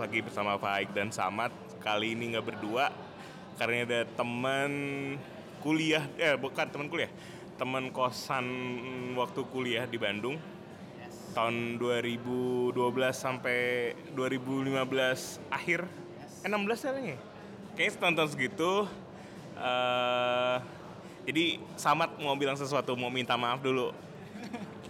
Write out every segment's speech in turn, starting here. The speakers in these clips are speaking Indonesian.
lagi bersama Faik dan Samad. Kali ini nggak berdua karena ada teman kuliah, eh bukan teman kuliah, teman kosan waktu kuliah di Bandung tahun 2012 sampai 2015 akhir, eh 16 ya kayaknya. Kayaknya tonton segitu. eh jadi Samad mau bilang sesuatu, mau minta maaf dulu.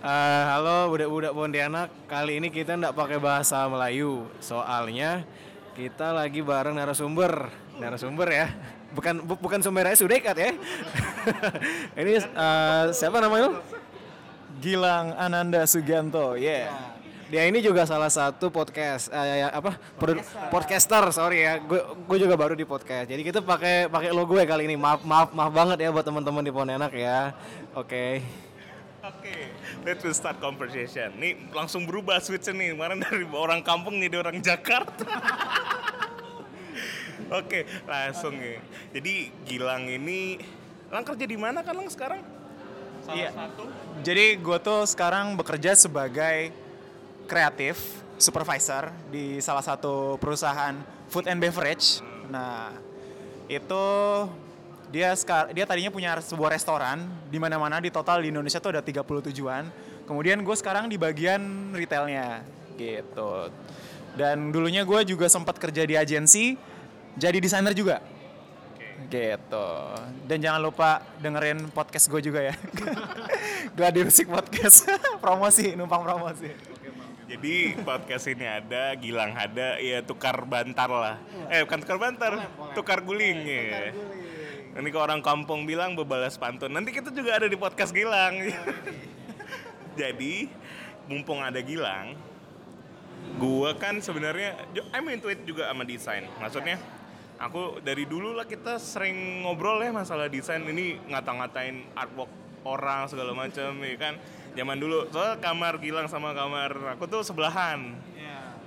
Eh, halo budak-budak Pontianak, kali ini kita nggak pakai bahasa Melayu, soalnya kita lagi bareng narasumber, narasumber ya, bukan bu- bukan sumber Sudekat ya. ini eh, siapa namanya? Gilang Ananda Sugianto, yeah. Dia ini juga salah satu podcast, ya, apa? produ- podcaster, sorry ya, gue juga baru di podcast. Jadi kita pakai pakai logo ya kali ini. Maaf maaf maaf banget ya buat teman-teman di Pontianak ya. Oke. Oke, let's start conversation. Nih langsung berubah switch nih, kemarin dari orang kampung jadi orang Jakarta. Oke, langsung nih. Jadi Gilang ini, Lang kerja di mana kan Lang sekarang? Salah Iya. satu. Jadi gue tuh sekarang bekerja sebagai kreatif supervisor di salah satu perusahaan food and beverage. Nah, itu dia sekar dia tadinya punya sebuah restoran di mana-mana di total di Indonesia tuh ada 30 tujuan. Kemudian gue sekarang di bagian retailnya gitu. Dan dulunya gue juga sempat kerja di agensi jadi desainer juga. Gitu. Dan jangan lupa dengerin podcast gue juga ya. Gladi Rusik Podcast. promosi, numpang promosi. Jadi podcast ini ada, Gilang ada, ya tukar bantar lah. Eh bukan tukar bantar, tukar guling ya. Ini ke orang kampung bilang bebalas pantun. Nanti kita juga ada di podcast Gilang. Jadi mumpung ada Gilang, gua kan sebenarnya I'm into it juga sama desain. Maksudnya aku dari dulu lah kita sering ngobrol ya masalah desain ini ngata-ngatain artwork orang segala macam ya kan. Zaman dulu soal kamar Gilang sama kamar aku tuh sebelahan.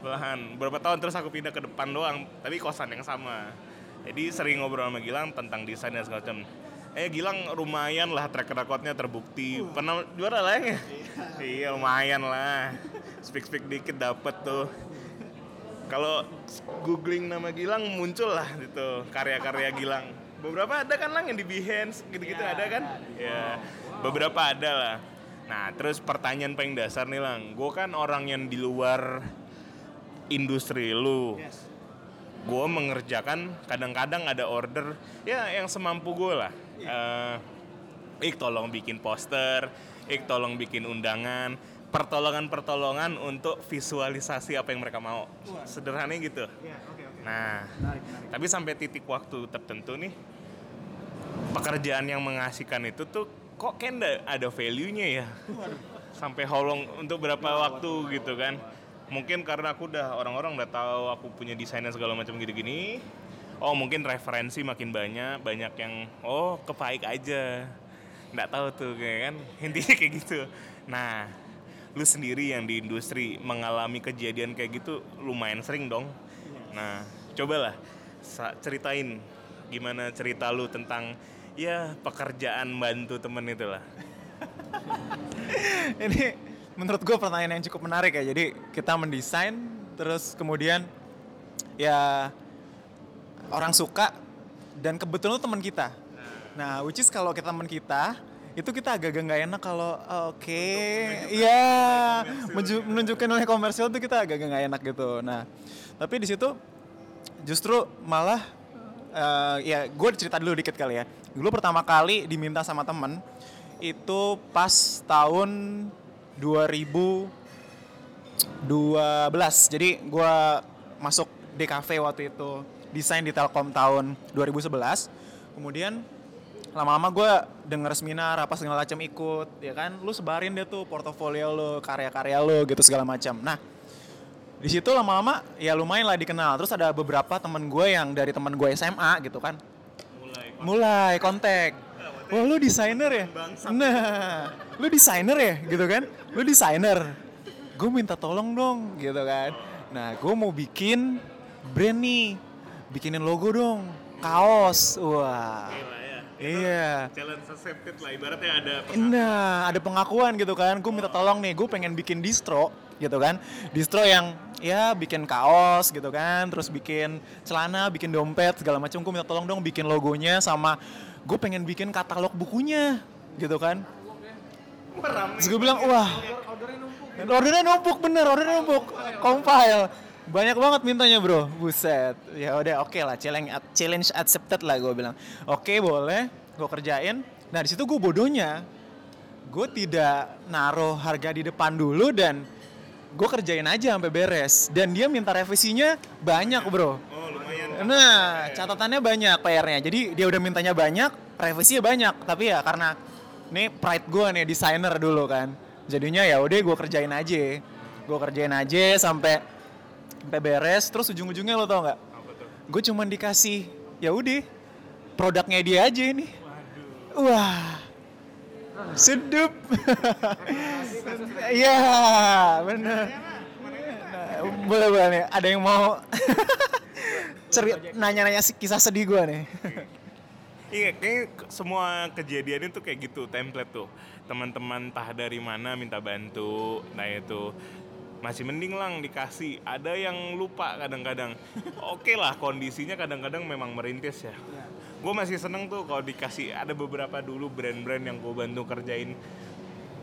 Sebelahan. Berapa tahun terus aku pindah ke depan doang, tapi kosan yang sama. Jadi sering ngobrol sama Gilang tentang desain dan segala macam. Eh Gilang lumayan lah track recordnya terbukti. Pernah juara lah ya? iya lumayan lah. Speak speak dikit dapet tuh. Kalau googling nama Gilang muncul lah gitu karya-karya Gilang. Beberapa ada kan lang yang di Behance gitu-gitu ada kan? Ya beberapa ada lah. Nah terus pertanyaan paling dasar nih lang, gue kan orang yang di luar industri lu. Gue mengerjakan kadang-kadang ada order ya yang semampu gue lah. Eh, Ik tolong bikin poster, Ik tolong bikin undangan, pertolongan-pertolongan untuk visualisasi apa yang mereka mau. Sederhananya gitu. Nah, tapi sampai titik waktu tertentu nih, pekerjaan yang mengasihkan itu tuh kok nggak ada value-nya ya. Sampai holong untuk berapa waktu gitu kan. Mungkin karena aku udah orang-orang udah tahu aku punya desain dan segala macam gitu-gini. Oh mungkin referensi makin banyak, banyak yang oh kepaik aja. Nggak tahu tuh kayak kan intinya kayak gitu. Nah, lu sendiri yang di industri mengalami kejadian kayak gitu lumayan sering dong. Nah, cobalah ceritain gimana cerita lu tentang ya pekerjaan bantu temen itu lah. Ini menurut gue pertanyaan yang cukup menarik ya. Jadi kita mendesain, terus kemudian ya orang suka dan kebetulan teman kita. Nah, which is kalau kita teman kita, itu kita agak-agak nggak enak kalau oke, iya menju- menunjukkan oleh komersial itu kita agak-agak nggak enak gitu. Nah, tapi di situ justru malah eh, ya gue cerita dulu dikit kali ya. Dulu pertama kali diminta sama temen itu pas tahun 2012. Jadi gue masuk DKV waktu itu desain di Telkom tahun 2011. Kemudian lama-lama gue denger seminar apa segala macam ikut ya kan? Lu sebarin deh tuh portofolio lu karya-karya lu gitu segala macam. Nah di situ lama-lama ya lumayan lah dikenal. Terus ada beberapa temen gue yang dari temen gue SMA gitu kan. Mulai kontak wah lu desainer ya? Nah lu desainer ya? Gitu kan? Lu desainer. Gue minta tolong dong gitu kan? Nah gue mau bikin brand nih. Bikinin logo dong. Kaos. Wah. Iya. Challenge accepted lah. Ibaratnya ada Nah, ada pengakuan gitu kan. Gue minta tolong nih, gue pengen bikin distro gitu kan? Distro yang ya bikin kaos gitu kan? Terus bikin celana bikin dompet segala macam. Gue minta tolong dong bikin logonya sama gue pengen bikin katalog bukunya gitu kan. Terus gue bilang wah ordernya numpuk bener ordernya numpuk. Compile banyak banget mintanya bro. Buset. Ya udah oke lah challenge challenge accepted lah gue bilang. Oke boleh. Gue kerjain. Nah di situ gue bodohnya. Gue tidak naruh harga di depan dulu dan gue kerjain aja sampai beres. Dan dia minta revisinya banyak bro lumayan. Nah, catatannya banyak PR-nya. Jadi dia udah mintanya banyak, revisinya banyak. Tapi ya karena ini pride gue nih desainer dulu kan. Jadinya ya udah gue kerjain aja. Gue kerjain aja sampai sampai beres. Terus ujung-ujungnya lo tau nggak? Gue cuman dikasih ya udah produknya dia aja ini. Wah. Sedup. Iya, bener. Nah, boleh boleh nih. Ada yang mau cerit nanya-nanya si- kisah sedih gue nih. Iya, kayaknya ke- semua kejadian itu kayak gitu, template tuh. Teman-teman entah dari mana minta bantu, nah itu masih mending lang dikasih. Ada yang lupa kadang-kadang. Oke lah, kondisinya kadang-kadang memang merintis ya. Gue masih seneng tuh kalau dikasih ada beberapa dulu brand-brand yang gue bantu kerjain.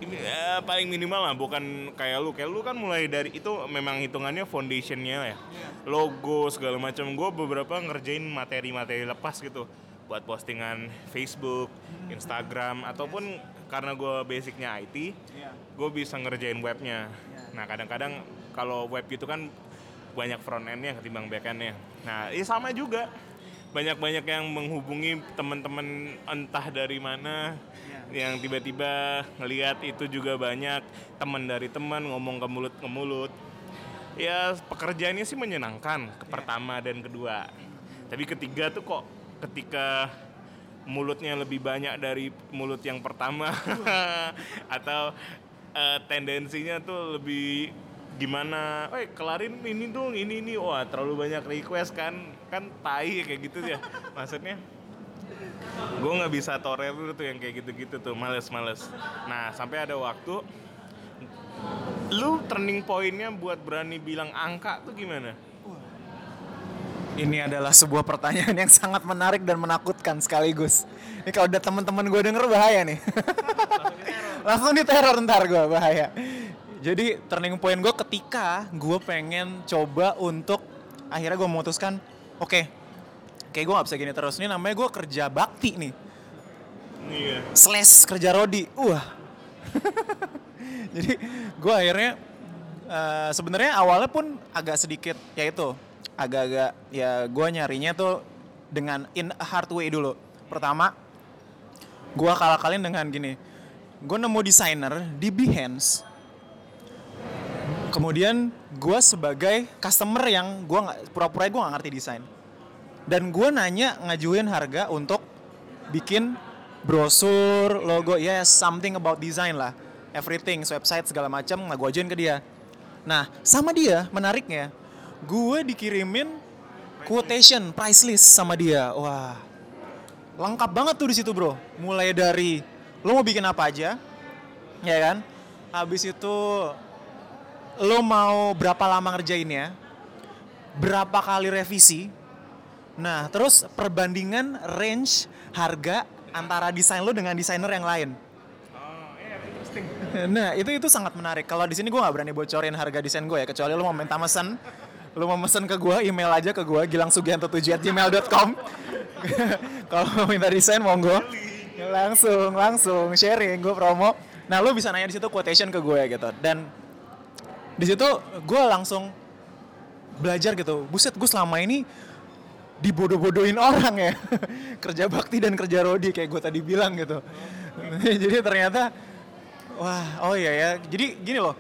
Ya, paling minimal lah, bukan kayak lu. Kayak lu kan mulai dari itu memang hitungannya foundationnya ya, logo segala macam. Gue beberapa ngerjain materi-materi lepas gitu buat postingan Facebook, Instagram, ataupun karena gue basicnya IT, gue bisa ngerjain webnya. Nah kadang-kadang kalau web itu kan banyak front endnya ketimbang back endnya. Nah ini sama juga banyak-banyak yang menghubungi teman-teman entah dari mana yang tiba-tiba ngelihat itu juga banyak teman dari teman ngomong ke mulut ke mulut. Ya pekerjaannya sih menyenangkan ke pertama dan kedua. Tapi ketiga tuh kok ketika mulutnya lebih banyak dari mulut yang pertama atau eh, tendensinya tuh lebih gimana, eh kelarin ini dong, ini ini, wah terlalu banyak request kan, kan tai kayak gitu ya, maksudnya gue nggak bisa tolerir tuh yang kayak gitu-gitu tuh, males-males. Nah sampai ada waktu, lu turning pointnya buat berani bilang angka tuh gimana? Ini adalah sebuah pertanyaan yang sangat menarik dan menakutkan sekaligus. Ini kalau udah teman-teman gue denger bahaya nih. Langsung diteror ntar gue bahaya. Jadi turning point gue ketika gue pengen coba untuk akhirnya gue memutuskan, oke, kayak gue gak bisa gini terus. Ini namanya gue kerja bakti nih. Iya. slash kerja rodi wah jadi gue akhirnya eh, sebenarnya awalnya pun agak sedikit ya itu agak-agak ya gue nyarinya tuh dengan in a hard way dulu pertama gue kalah-kalin dengan gini gue nemu desainer di Behance kemudian gue sebagai customer yang gue nggak pura-pura gue nggak ngerti desain dan gue nanya ngajuin harga untuk bikin brosur, logo, yes, something about design lah. Everything, website segala macam, nggak gue ajuin ke dia. Nah, sama dia, menariknya, gue dikirimin quotation, price list sama dia. Wah, lengkap banget tuh di situ bro. Mulai dari lo mau bikin apa aja, ya kan? Habis itu lo mau berapa lama ngerjainnya, berapa kali revisi, Nah, terus perbandingan range harga antara desain lo dengan desainer yang lain. Oh, iya, interesting. Nah, itu itu sangat menarik. Kalau di sini gue nggak berani bocorin harga desain gue ya, kecuali lo mau minta mesen, lo mau mesen ke gue, email aja ke gue, gilangsugianto7@gmail.com. Kalau mau minta desain monggo. Langsung, langsung sharing, gue promo. Nah, lo bisa nanya di situ quotation ke gue gitu. Dan di situ gue langsung belajar gitu. Buset, gue selama ini dibodoh-bodohin orang ya. Kerja bakti dan kerja rodi kayak gue tadi bilang gitu. Jadi ternyata wah oh iya ya. Jadi gini loh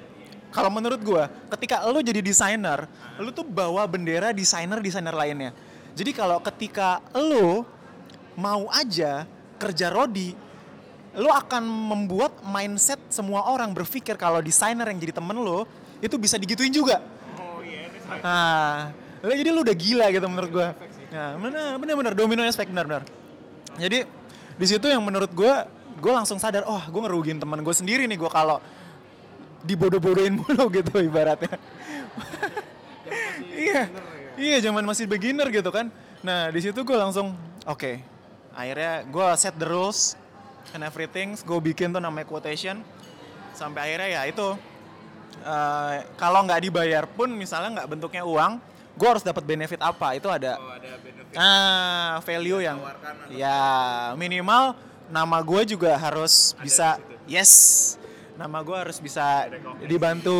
kalau menurut gue ketika lo jadi desainer lo tuh bawa bendera desainer desainer lainnya. Jadi kalau ketika lo mau aja kerja rodi lo akan membuat mindset semua orang berpikir kalau desainer yang jadi temen lo itu bisa digituin juga. Oh iya, Nah, lo jadi lu udah gila gitu menurut gue. Nah, bener, bener, bener, domino effect, bener, bener. Jadi, di situ yang menurut gue, gue langsung sadar, oh gue ngerugiin teman gue sendiri nih gue kalau dibodoh-bodohin mulu gitu ibaratnya. iya, iya zaman masih beginner gitu kan. Nah di situ gue langsung oke. Akhirnya gue set the rules and everything. Gue bikin tuh namanya quotation. Sampai akhirnya ya itu eh, kalau nggak dibayar pun misalnya nggak bentuknya uang, gue harus dapat benefit apa? Itu ada Oh, ada benefit. Ah, value yang ya minimal nama gue juga harus Ada bisa yes, nama gue harus bisa dibantu.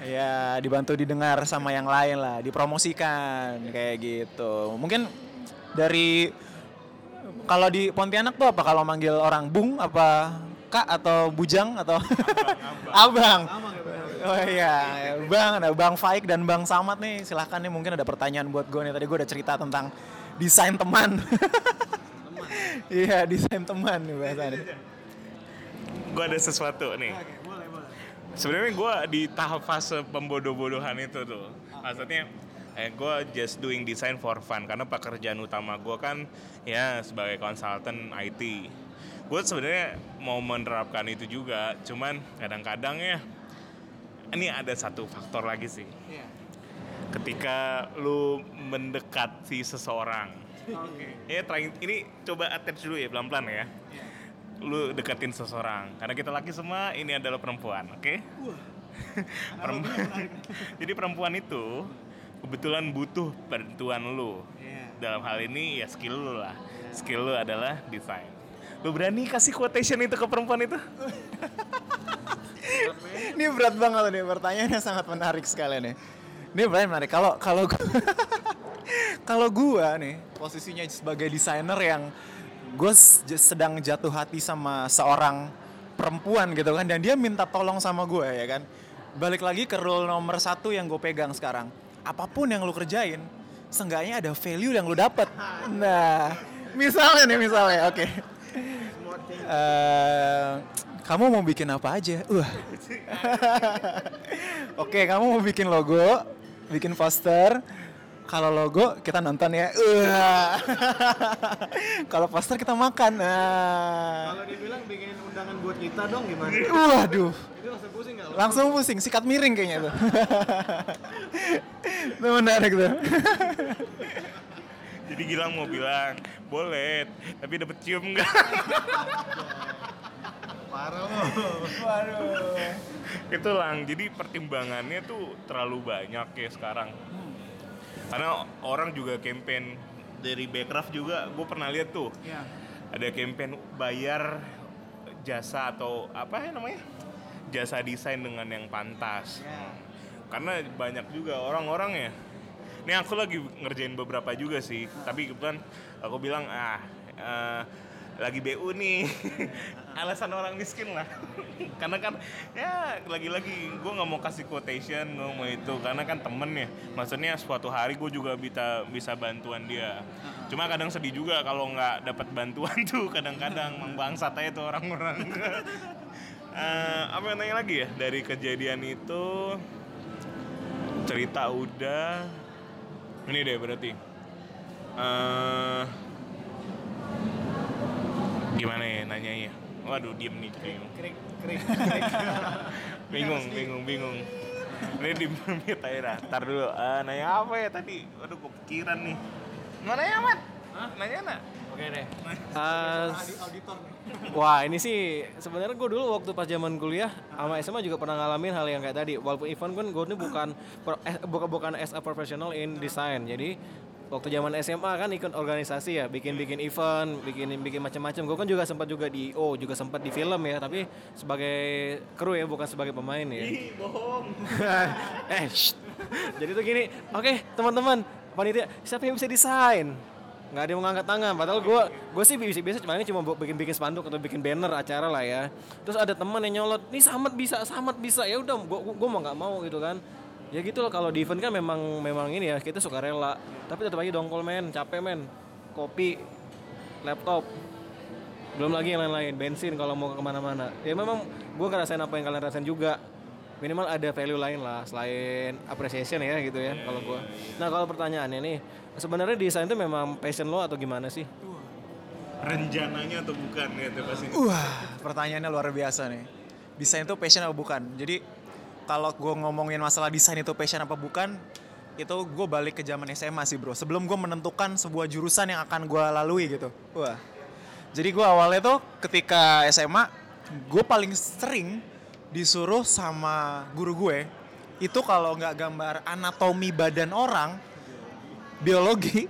Ya, dibantu didengar sama yang lain lah, dipromosikan kayak gitu. Mungkin dari kalau di Pontianak tuh apa kalau manggil orang Bung apa Kak atau Bujang atau Abang. Oh iya, Bang, ada Bang Faik dan Bang Samad nih. Silahkan nih mungkin ada pertanyaan buat gue nih. Tadi gue udah cerita tentang desain teman. Iya, desain teman nih bahasanya. gue ada sesuatu nih. Sebenarnya gue di tahap fase pembodoh-bodohan itu tuh. Maksudnya, eh gue just doing design for fun karena pekerjaan utama gue kan ya sebagai konsultan IT. Gue sebenarnya mau menerapkan itu juga, cuman kadang-kadang ya ini ada satu faktor lagi sih. Ketika lu mendekati seseorang, Ya, trying, ini coba attach dulu ya pelan-pelan ya. Lu deketin seseorang. Karena kita laki semua, ini adalah perempuan, oke? Perempuan. Jadi perempuan itu kebetulan butuh bantuan lu. Dalam hal ini ya skill lu lah. Skill lu adalah desain. Lu berani kasih quotation itu ke perempuan itu? Ini berat banget nih pertanyaannya sangat menarik sekali nih. Ini benar menarik. Kalau kalau kalau gua nih posisinya sebagai desainer yang gue sedang jatuh hati sama seorang perempuan gitu kan dan dia minta tolong sama gue ya kan. Balik lagi ke rule nomor satu yang gue pegang sekarang. Apa pun yang lu kerjain, seenggaknya ada value yang lu dapet. Nah, misalnya nih misalnya, oke. Eh, kamu mau bikin apa aja? Wah. Oke, kamu mau bikin logo, bikin poster. Kalau logo kita nonton ya. Wah. Kalau poster kita makan. Nah. Kalau dibilang bikin undangan buat kita dong gimana? Waduh. Itu langsung pusing nggak? Langsung pusing, sikat miring kayaknya tuh. itu menarik tuh. Jadi Gilang mau bilang, boleh, tapi dapet cium nggak? Parah loh. Waduh. itu lang jadi pertimbangannya tuh terlalu banyak ya sekarang karena orang juga campaign dari Backcraft juga gue pernah lihat tuh Iya. ada campaign bayar jasa atau apa ya namanya jasa desain dengan yang pantas karena banyak juga orang-orang ya ini aku lagi ngerjain beberapa juga sih. Tapi kebetulan aku bilang ah eh, lagi BU nih. Alasan orang miskin lah. Karena kan ya lagi-lagi gue nggak mau kasih quotation gue mau itu. Karena kan temen ya. Maksudnya suatu hari gue juga bisa bisa bantuan dia. Cuma kadang sedih juga kalau nggak dapat bantuan tuh kadang-kadang mang bangsat aja tuh orang-orang. Eh, apa yang nanya lagi ya? Dari kejadian itu cerita udah ini deh berarti. Eh gimana ya nanyanya waduh diem nih Krik, krik, bingung bingung bingung. Ini di mute aja dah. Ntar dulu Eh, nanya apa ya tadi? Waduh kepikiran nih. Mau nanya apa nanya nak Oke deh. Eh, wah ini sih sebenarnya gue dulu waktu pas zaman kuliah sama SMA juga pernah ngalamin hal yang kayak tadi. Walaupun event kan gue ini bukan pro- eh, bukan bukan as a professional in design. Jadi waktu zaman SMA kan ikut organisasi ya, bikin-bikin event, bikin bikin macam-macam. Gue kan juga sempat juga di oh juga sempat di film ya, tapi sebagai kru ya, bukan sebagai pemain ya. ih bohong eh, shh. Jadi tuh gini, oke teman-teman, panitia, siapa yang bisa desain? Nggak ada yang mengangkat tangan, padahal gue gue sih biasa biasa cuma cuma bikin bikin spanduk atau bikin banner acara lah ya. Terus ada teman yang nyolot, nih samet bisa, samet bisa, ya udah, gue gue mau nggak mau gitu kan. Ya gitu loh kalau di event kan memang memang ini ya kita suka rela, tapi tetap aja dongkol men, capek men, kopi, laptop, belum lagi yang lain-lain bensin kalau mau ke mana-mana. Ya memang gue ngerasain apa yang kalian rasain juga. Minimal ada value lain lah selain appreciation ya gitu ya kalau gue nah kalau pertanyaannya nih sebenarnya desain itu memang passion lo atau gimana sih rencananya atau bukan ya itu pasti Wah, pertanyaannya luar biasa nih. desain itu passion apa bukan. Jadi kalau gue ngomongin masalah desain itu passion apa bukan, itu gue balik ke zaman SMA sih bro. Sebelum gue menentukan sebuah jurusan yang akan gue lalui gitu. Wah. Jadi gue awalnya tuh ketika SMA, gue paling sering disuruh sama guru gue itu kalau nggak gambar anatomi badan orang, biologi,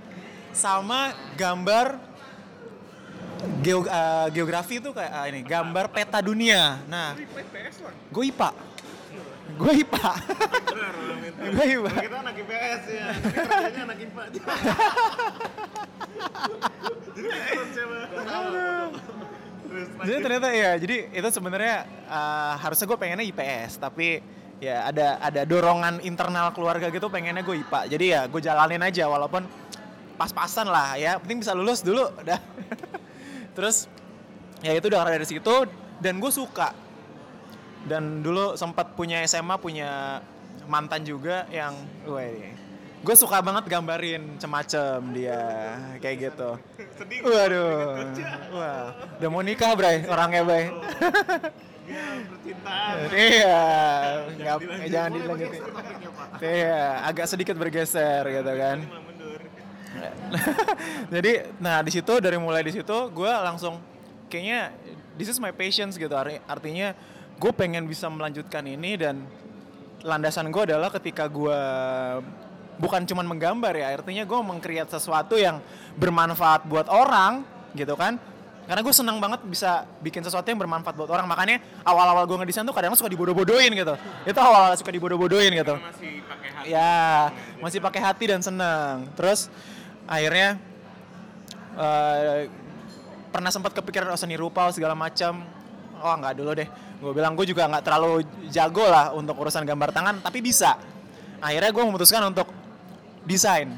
sama gambar geo- eh, geografi itu kayak ah, ini gambar peta dunia. Nah, gue IPA. Gue IPA. gue IPA. Kita anak IPS ya, kerjanya anak IPA. Jadi ternyata ya, jadi itu sebenarnya eh, harusnya gue pengennya IPS, tapi ya ada ada dorongan internal keluarga gitu pengennya gue IPA. Jadi ya gue jalanin aja walaupun pas-pasan lah ya, penting bisa lulus dulu udah. Terus ya itu udah dari situ dan gue suka. Dan dulu sempat punya SMA punya mantan juga yang gue gue suka banget gambarin cemacem dia kayak gitu. sedih. Waduh. Wah, udah mau nikah, Bray, orangnya, Bray. Percintaan. iya, nggak jangan Boleh dilanjutin. Iya, agak sedikit bergeser gitu kan. Jadi, nah di situ dari mulai di situ gue langsung kayaknya this is my patience gitu. Arti- Artinya gue pengen bisa melanjutkan ini dan landasan gue adalah ketika gue bukan cuman menggambar ya, artinya gue mengkreat sesuatu yang bermanfaat buat orang gitu kan. Karena gue senang banget bisa bikin sesuatu yang bermanfaat buat orang. Makanya awal-awal gue ngedesain tuh kadang suka dibodoh-bodohin gitu. Itu awal-awal suka dibodoh-bodohin gitu. Karena masih pakai hati. Ya, masih pakai hati dan senang. Terus akhirnya eh, pernah sempat kepikiran oh, seni rupa segala macam. Oh nggak dulu deh. Gue bilang gue juga nggak terlalu jago lah untuk urusan gambar tangan, tapi bisa. Akhirnya gue memutuskan untuk desain,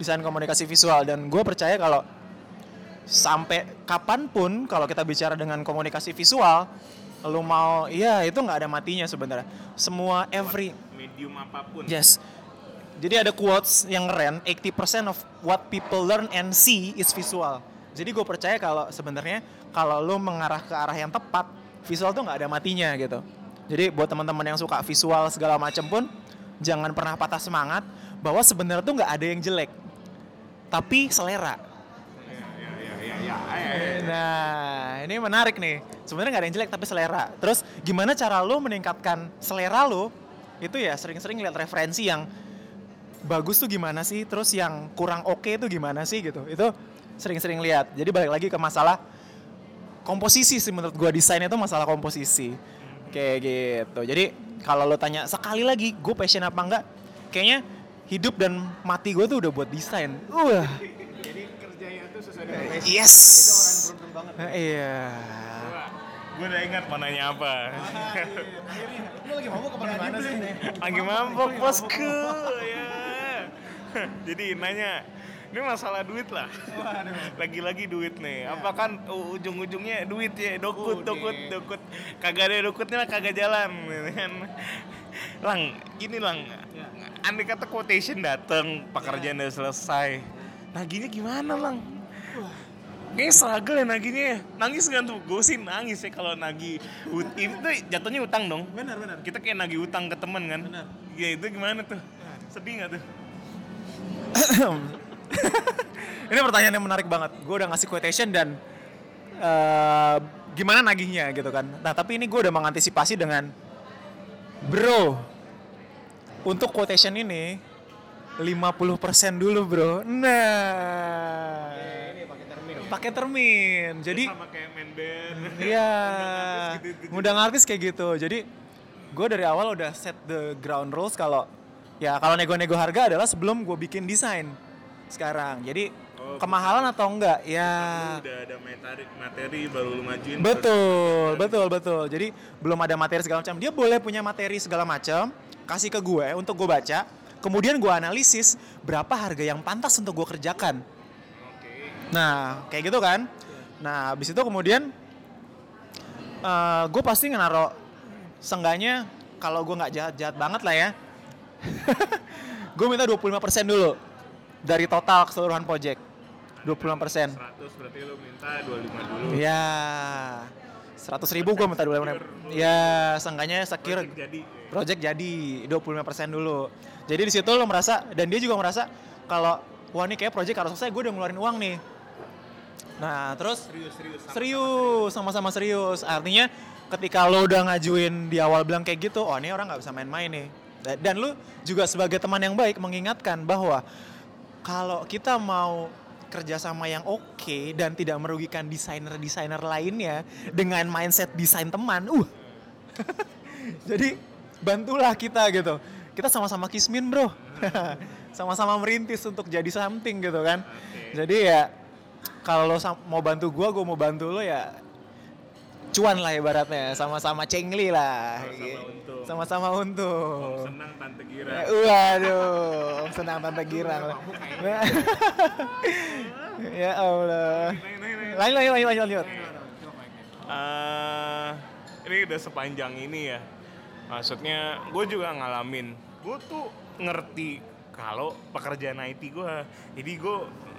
desain komunikasi visual dan gue percaya kalau sampai kapan pun kalau kita bicara dengan komunikasi visual, lu mau, iya itu nggak ada matinya sebenarnya. Semua every Medium apa pun. Yes. Jadi ada quotes yang keren, 80% of what people learn and see is visual. Jadi gue percaya kalau sebenarnya kalau lo mengarah ke arah yang tepat, visual tuh nggak ada matinya gitu. Jadi buat teman-teman yang suka visual segala macam pun, jangan pernah patah semangat bahwa sebenarnya tuh nggak ada yang jelek, tapi selera. Ya, ya. Nah, ini menarik nih. Sebenarnya nggak ada yang jelek tapi selera. Terus gimana cara lo meningkatkan selera lo? Itu ya sering-sering lihat referensi yang bagus tuh gimana sih, terus yang kurang oke tuh gimana sih gitu. Itu sering-sering lihat. Jadi balik lagi ke masalah komposisi sih menurut gua desain itu masalah komposisi. Kayak gitu. Jadi kalau lo tanya sekali lagi gue passion apa enggak? Kayaknya hidup dan mati gue tuh udah buat desain. Wah. Jadi Yes. beruntung banget. Iya. Gue udah ingat mau nanya apa. Lu lagi mabuk apa gimana sih? Lagi mabok bosku ya. Jadi nanya, ini masalah duit lah. Lagi-lagi duit nih. Apa kan ujung-ujungnya duit ya, dokut, dokut, dokut. Kagak ada dokutnya kagak jalan. gitu kan. Lang, gini lang. Andai kata quotation dateng, pekerjaan udah selesai. Naginya gimana lang? Kayaknya struggle ya naginya ya. Nangis nggak tuh? Gue sih nangis ya kalau nagih. Ut- Itu jatuhnya utang dong. Benar, benar. Kita kayak nagih utang ke temen kan. Benar. Ya itu gimana tuh? Sedih nggak tuh? Ini pertanyaan yang menarik banget. Gue udah ngasih quotation dan eh, gimana nagihnya gitu kan. Nah tapi ini gue udah mengantisipasi dengan bro untuk quotation ini 50% dulu bro. Nah, pakai termin. Jadi sama kayak main band. Iya, gitu-gitu. ngundang artis kayak gitu. Jadi gue dari awal udah set the ground rules kalau ya kalau nego-nego harga adalah sebelum gue bikin desain sekarang. Jadi Oh, kemahalan atau enggak? Ya. Udah ada materi, materi baru lu majuin. Betul, betul, betul. Jadi belum ada materi segala macam. Dia boleh punya materi segala macam, kasih ke gue untuk gue baca. Kemudian gue analisis berapa harga yang pantas untuk gue kerjakan. Nah, kayak gitu kan. Nah, habis itu kemudian eh gue pasti ngenaro sengganya kalau gue nggak jahat-jahat banget lah ya. gue minta 25% dulu dari total keseluruhan project. 25%. 100 berarti lu minta 25 dulu. Ya. Seratus ribu gue minta dua ribu. Ya, seenggaknya sekir Project jadi project jadi 25% dulu. Jadi di situ lo merasa dan dia juga merasa kalau wah ini kayak project harus selesai gue udah ngeluarin uang nih. Nah, terus serius serius serius sama-sama serius. Artinya ketika lo udah ngajuin di awal bilang kayak gitu, oh ini orang nggak bisa main-main nih. Da- Dan lu juga sebagai teman yang baik mengingatkan bahwa kalau kita mau kerjasama yang oke dan tidak merugikan desainer-desainer lainnya dengan mindset desain teman, uh, jadi bantulah kita gitu. Kita sama-sama kismin bro, sama-sama merintis untuk jadi something gitu kan. Jadi ya kalau lo mau bantu gua, gua mau bantu lo ya cuan lah ibaratnya, sama-sama cengli lah. Sama-sama untung. Sama-sama untung. senang tante Gira Ya, Waduh, Om senang tante girang. ya Allah. Lanjut, lanjut, lanjut, lanjut, lanjut. Eh, ini udah sepanjang ini ya. Maksudnya gue juga ngalamin. Gue tuh ngerti kalau pekerjaan IT gue. Jadi gue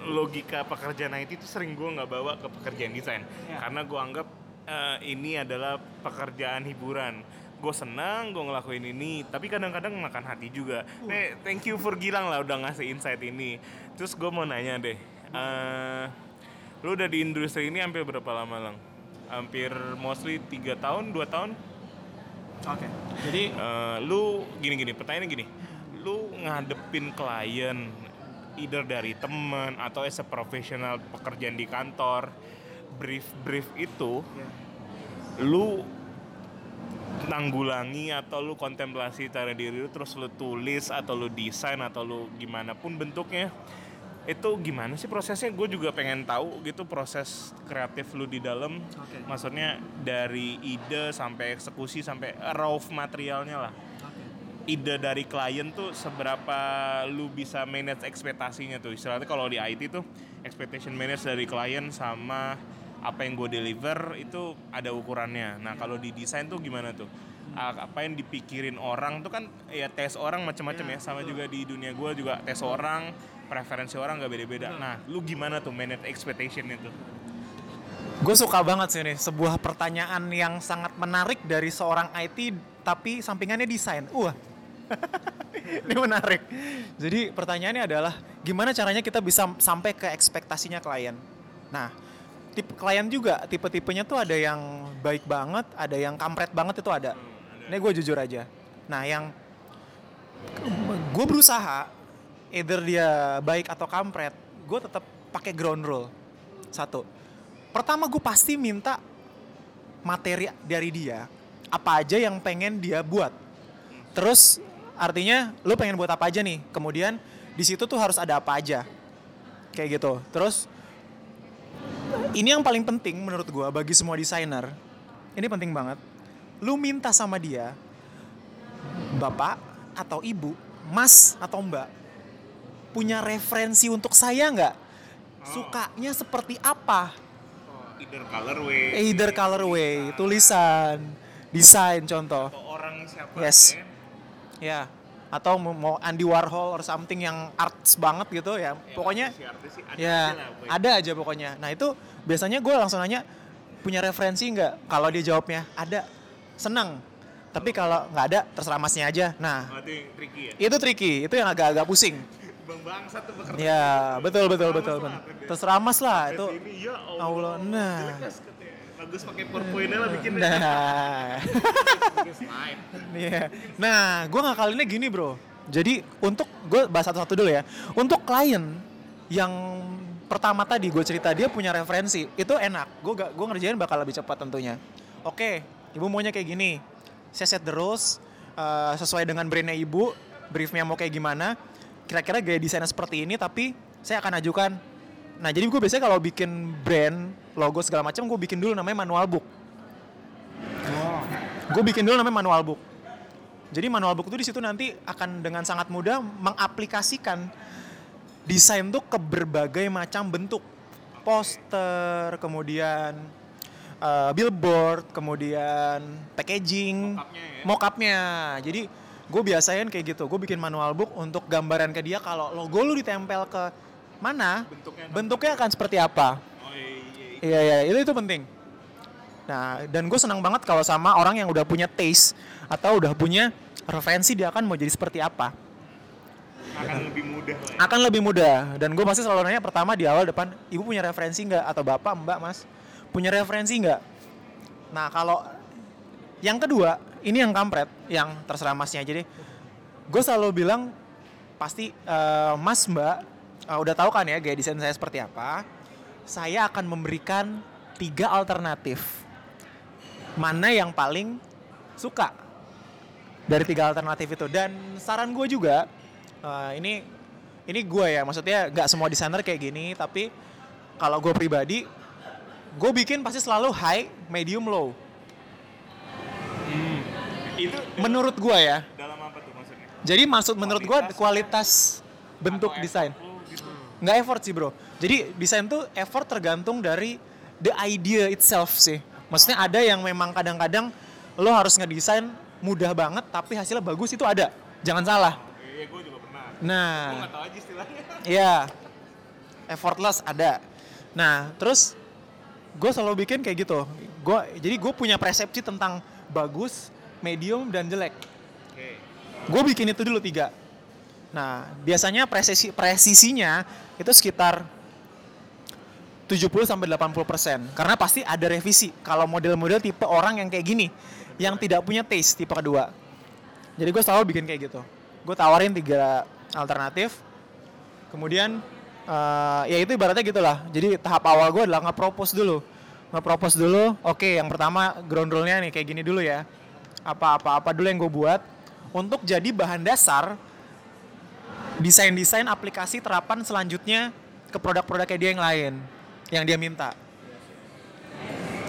logika pekerjaan IT itu sering gue nggak bawa ke pekerjaan desain. Karena gue anggap eh, ini adalah pekerjaan hiburan. Gue senang gue ngelakuin ini, tapi kadang-kadang makan hati juga. Nih, thank you for Gilang lah udah ngasih insight ini. Terus gue mau nanya deh, eh, lu udah di industri ini hampir berapa lama lang? Hampir mostly 3 tahun, 2 tahun? Oke. Jadi Eh, lu gini-gini, pertanyaannya gini. Lu ngadepin klien either dari temen atau as a profesional pekerjaan di kantor, brief-brief itu lu tanggulangi atau lu kontemplasi cara diri lu terus lu tulis atau lu desain atau lu gimana pun bentuknya itu gimana sih prosesnya? Gue juga pengen tahu gitu proses kreatif lu di dalam. Oke. maksudnya dari ide sampai eksekusi sampai raw materialnya lah ide dari klien tuh seberapa lu bisa manage ekspektasinya tuh? Istilahnya kalau di IT tuh expectation manage dari klien sama apa yang gue deliver itu ada ukurannya. Nah kalau di desain tuh gimana tuh? A- apa yang dipikirin orang tuh kan ya tes orang macam-macam ya. Sama juga di dunia gue juga tes orang preferensi orang nggak beda-beda. Nah lu gimana tuh manage expectation itu gue suka banget sih nih sebuah pertanyaan yang sangat menarik dari seorang IT tapi sampingannya desain. Wah. Ini menarik. Jadi pertanyaannya adalah gimana caranya kita bisa sampai ke ekspektasinya klien. Nah, tipe klien juga tipe-tipenya tuh ada yang baik banget, ada yang kampret banget itu ada. Ini gue jujur aja. Nah, yang gue berusaha either dia baik atau kampret, gue tetap pakai ground rule. Satu. Pertama gue pasti minta materi dari dia apa aja yang pengen dia buat. Terus artinya lu pengen buat apa aja nih. Kemudian di situ tuh harus ada apa aja. Kayak gitu. Terus ini yang paling penting menurut gua bagi semua desainer. Ini penting banget. Lu minta sama dia bapak atau ibu, mas atau mbak punya referensi untuk saya nggak? Sukanya seperti apa? either colorway Either colorway, tulisan, desain contoh. atau orang siapa Yes. ya. Ya. Atau mau- Andy Warhol or something yang arts banget gitu ya. Pokoknya Si artis sih ada ya aja lah, boy. ada aja pokoknya. Nah itu biasanya gue langsung nanya punya referensi nggak? Kalau dia jawabnya ada, senang. Tapi kalau nggak ada terserah masnya aja. Nah Oh, itu yang tricky ya itu tricky, itu yang agak-agak pusing. bang bangsa tuh bekerja Ya betul betul betul. Terserah betul. Terserah mas lah itu. ini ya Allah, Allah, nah. Bagus pakai powerpoint lah bikin Nah. bikin slide Iya. Nah, gue ngakalinnya gini bro. Jadi untuk gue bahas satu-satu dulu ya. Untuk klien yang pertama tadi gue cerita dia punya referensi, itu enak. Gue gak gue ngerjain bakal lebih cepat tentunya. Oke, ibu maunya kayak gini. Saya set the rules eh, sesuai dengan brandnya ibu, briefnya mau kayak gimana. Kira-kira gaya desainnya seperti ini, tapi saya akan ajukan. Nah, jadi gue biasanya kalau bikin brand, logo segala macam, gue bikin dulu namanya manual book. Gue bikin dulu namanya manual book. Jadi manual book itu di situ nanti akan dengan sangat mudah mengaplikasikan desain tuh ke berbagai macam bentuk. Poster, kemudian eh, billboard, kemudian packaging, Mock-up-nya ya? mockupnya. Jadi gue biasain kayak gitu. Gue bikin manual book untuk gambaran ke dia kalau logo lu ditempel ke mana, Bentuknya bentuknya akan seperti apa. Iya iya iya. Itu itu penting. Nah, dan gue senang banget kalau sama orang yang udah punya taste atau udah punya referensi dia akan mau jadi seperti apa. Akan lebih mudah ya. Akan lebih mudah. Dan gue pasti selalu nanya pertama di awal depan, ibu punya referensi nggak atau bapak, mbak, mas, punya referensi nggak? Nah, kalau yang kedua, ini yang kampret, yang terserah masnya aja deh. Gue selalu bilang pasti eh, mas mbak eh, udah tahu kan ya gaya desain saya seperti apa. Saya akan memberikan tiga alternatif. Mana yang paling suka dari tiga alternatif itu dan saran gue juga eh, ini ini gue ya maksudnya nggak semua desainer kayak gini tapi kalau gue pribadi gue bikin pasti selalu high medium low Itu menurut gue ya dalam apa tuh maksudnya? jadi maksud menurut gue Kualitas? bentuk desain gitu. nggak effort sih bro jadi desain tuh effort tergantung dari the idea itself sih maksudnya ada yang memang kadang-kadang lo harus ngedesain mudah banget tapi hasilnya bagus itu ada jangan salah Iya, gue juga pernah. Gue nah tahu aja istilahnya. Iya, effortless ada. Nah, terus gue selalu bikin kayak gitu. Gua jadi gue punya persepsi tentang bagus, medium dan jelek. Gue bikin itu dulu tiga. Nah, biasanya presisi presisinya itu sekitar 70 sampai 80 persen. Karena pasti ada revisi. Kalau model-model tipe orang yang kayak gini, yang tidak punya taste tipe kedua. Jadi gue selalu bikin kayak gitu. Gue tawarin tiga alternatif. Kemudian eh, ya itu ibaratnya gitulah. Jadi tahap awal gue adalah nge-propose dulu. Nge-propose dulu. Oke, yang pertama ground rule-nya nih kayak gini dulu ya. Apa-apa-apa dulu yang gue buat untuk jadi bahan dasar desain-desain aplikasi terapan selanjutnya ke produk-produknya dia yang lain yang dia minta.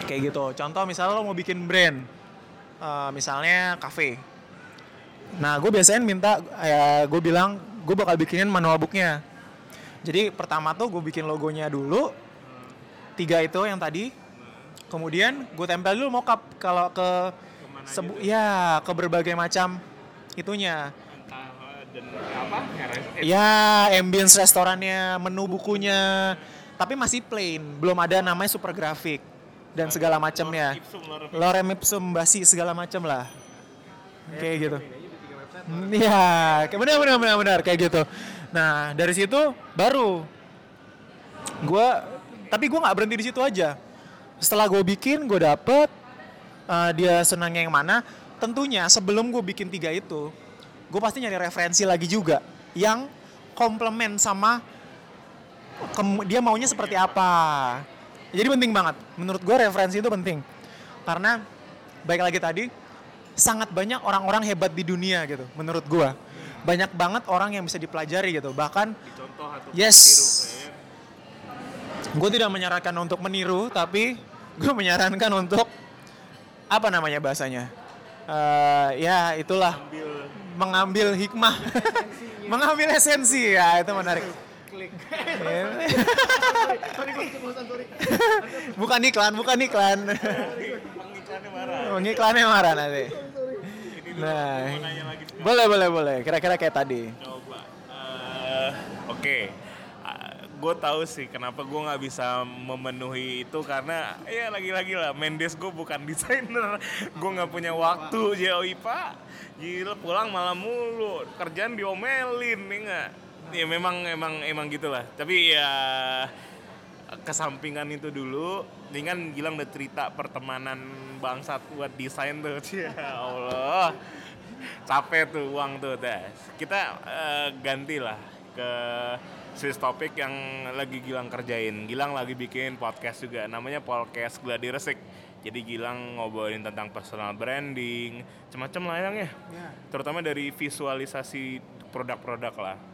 Kayak gitu. Contoh misalnya lo mau bikin brand, eh, misalnya cafe. Nah, gue biasanya minta, ya gue bilang gue bakal bikinin manual booknya. Jadi pertama tuh gue bikin logonya dulu, tiga itu yang tadi. Kemudian gue tempel dulu mockup kalau ke sebu ya ke berbagai macam itunya. Entah dan apa? Ya, ambience restorannya, menu bukunya, tapi masih plain, belum ada namanya super grafik dan segala macamnya. Lorem ipsum basi segala macam lah. Kayak gitu. Iya, kayak benar benar benar benar kayak gitu. Nah, dari situ baru gua tapi gua nggak berhenti di situ aja. Setelah gue bikin, gue dapet uh, dia senangnya yang mana. Tentunya sebelum gue bikin tiga itu, gue pasti nyari referensi lagi juga yang komplement sama dia maunya seperti apa. Jadi penting banget. Menurut gue referensi itu penting. Karena baik lagi tadi sangat banyak orang-orang hebat di dunia gitu menurut gue. Banyak banget orang yang bisa dipelajari gitu. Bahkan atau Yes. kayak gue tidak menyarankan untuk meniru tapi gue menyarankan untuk apa namanya bahasanya Eh, ya itulah ambil mengambil hikmah mengambil esensi ya itu menarik bukan iklan bukan iklan. Pengiklannya marah. iklannya marah nanti. Nah boleh boleh boleh. Kira-kira kayak tadi. Coba. Eh, Oke. gue tahu sih kenapa gue nggak bisa memenuhi itu karena ya lagi-lagi lah Mendes gue bukan desainer. Gue nggak punya waktu jauh pak. Gila pulang malam mulu. Kerjaan diomelin nih nggak ya memang emang emang gitulah. Tapi ya kesampingan itu dulu. Ini kan Gilang udah cerita pertemanan bangsat buat desain tuh. Ya Allah. Capek tuh uang tuh dah kita eh, gantilah ke Swiss Topic yang lagi Gilang kerjain. Gilang lagi bikin podcast juga. Namanya podcast Gladi Resik. Jadi Gilang ngobrolin tentang personal branding macam-macam lah yang ya. Terutama dari visualisasi produk-produk lah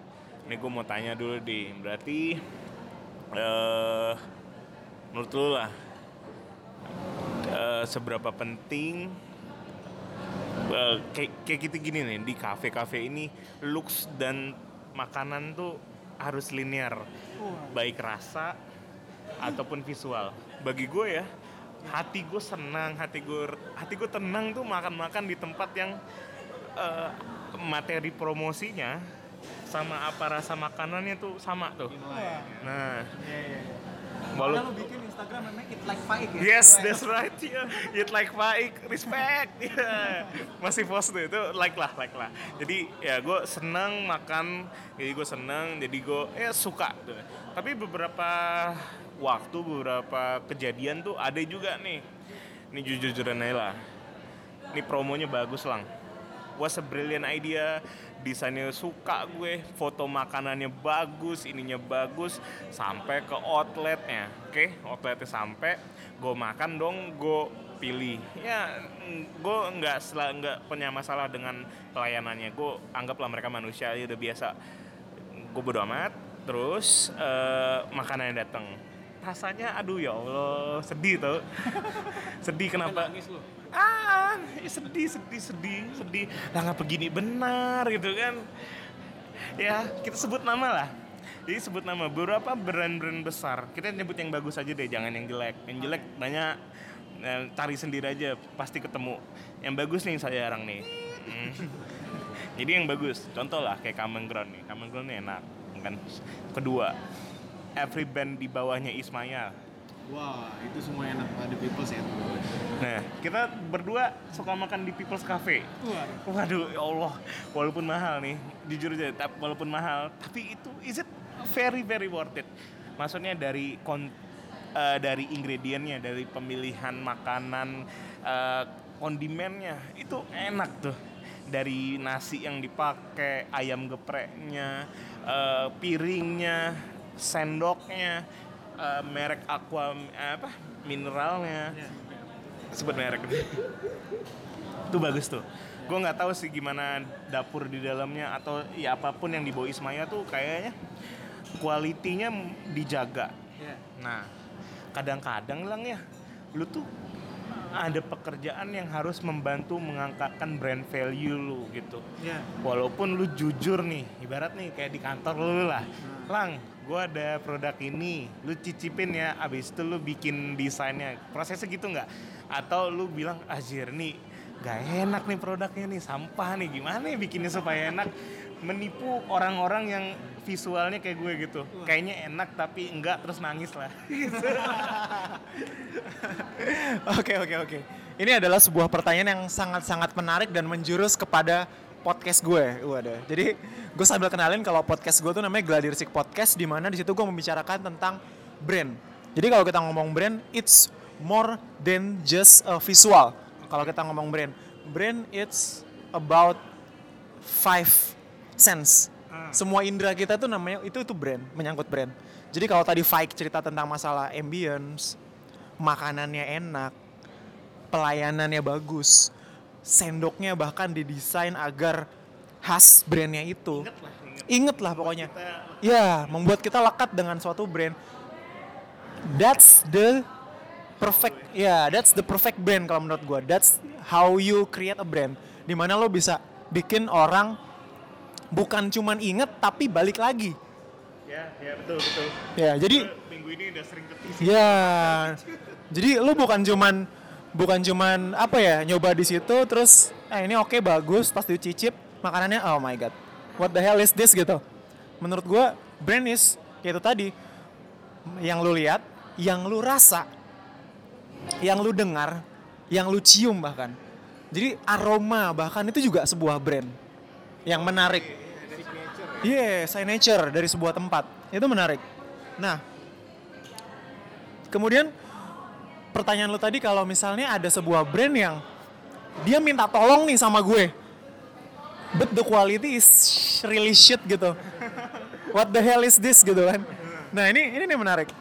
ini gue mau tanya dulu di. Berarti eh menurut lu lah eh, seberapa penting eh, kayak kayak gitu gini nih di kafe-kafe ini looks dan makanan tuh harus linear. Baik rasa ataupun visual. Bagi gue ya hati gue senang hati gue hati gue tenang tuh makan-makan di tempat yang eh, materi promosinya sama apa rasa makanannya tuh sama tuh nah Walau lu bikin Instagram namanya It Like Faik ya? Yes, that's right. Yeah. It like Faik, respect. Yeah. Masih post tuh itu like lah, like lah. Jadi ya gue seneng makan, jadi gue seneng, jadi gue ya suka. Tuh. Tapi beberapa waktu, beberapa kejadian tuh ada juga nih. Ini jujur-jujuran aja lah. Ini promonya bagus lang. Was a brilliant idea. Desainnya suka gue, foto makanannya bagus, ininya bagus, sampai ke outletnya. Oke, outletnya sampai, gue makan dong, gue pilih. Ya, gue nggak sel- nggak punya masalah dengan pelayanannya. Gue anggaplah mereka manusia, ya udah biasa. Gue bodo amat. Terus eh, makanannya datang. Rasanya, aduh ya Allah, sedih tuh. sedih kenapa? Ah sedih sedih sedih sedih. Lah nggak begini benar gitu kan. Ya kita sebut nama lah. Jadi sebut nama. Beberapa brand-brand besar? Kita nyebut yang bagus aja deh jangan yang jelek. Yang jelek banyak eh, cari sendiri aja pasti ketemu. Yang bagus nih saya jarang nih. Hmm. jadi yang bagus. Contoh lah kayak Common Ground nih. Common Ground nih enak kan kedua every band di bawahnya Ismail Wah, itu semua enak ada people ya. Nah, kita berdua suka makan di People's Cafe. Waduh, ya Allah, walaupun mahal nih, jujur aja, walaupun mahal, tapi itu is it very very worth it. Maksudnya dari kon eh, dari ingredientnya, dari pemilihan makanan, eh, kondimennya itu enak tuh. Dari nasi yang dipakai, ayam gepreknya, eh, piringnya, sendoknya, eh, merek aqua eh, apa? Mineralnya. Sebut merek. Itu bagus tuh. Gue nggak tahu sih gimana dapur di dalamnya atau ya apa pun yang dibawa Ismaya tuh kayaknya kualitinya dijaga. Nah kadang-kadang lang ya lu tuh ada pekerjaan yang harus membantu mengangkatkan brand value lu gitu. Iya. walaupun lu jujur nih ibarat nih kayak di kantor lu lah. Lang gue ada produk ini lu cicipin ya abis itu lu bikin desainnya. Prosesnya gitu nggak? Atau lu bilang ajir nih gak enak nih produknya nih sampah nih gimana ya bikinnya supaya enak? Menipu orang-orang yang visualnya kayak gue gitu. Kayaknya enak tapi enggak terus nangis lah. Oke oke oke. Ini adalah sebuah pertanyaan yang sangat-sangat menarik dan menjurus kepada podcast gue. Waduh. Jadi gue sambil kenalin kalau podcast gue tuh namanya Gladiresik Podcast di mana di situ gue membicarakan tentang brand. Jadi kalau kita ngomong brand, it's more than just a visual. Kalau kita ngomong brand, brand it's about five sense. Semua indera kita tuh namanya itu itu brand, menyangkut brand. Jadi kalau tadi Faik cerita tentang masalah ambience, makanannya enak, pelayanannya bagus, sendoknya bahkan didesain agar khas brandnya itu. Ingat lah pokoknya. Ya, membuat kita lekat dengan suatu brand. That's the perfect, ya, that's the perfect brand kalau menurut gua. That's how you create a brand. Di mana lo bisa bikin orang bukan cuman inget tapi balik lagi. ya ya betul betul Ya, jadi minggu ini udah sering Ya, jadi lu bukan cuman bukan cuman apa ya nyoba di situ terus eh ini oke bagus pas dicicip makanannya oh my god what the hell is this gitu. Menurut gua brand is kayak itu tadi yang lu lihat, yang lu rasa, yang lu dengar, yang lu cium bahkan. Jadi aroma bahkan itu juga sebuah brand yang menarik. Iya, signature dari sebuah tempat. Itu menarik. Nah, kemudian pertanyaan lo tadi kalau misalnya ada sebuah brand yang dia minta tolong nih sama gue. But the quality is really shit gitu. What the hell is this gitu kan. Nah, ini ini nih menarik.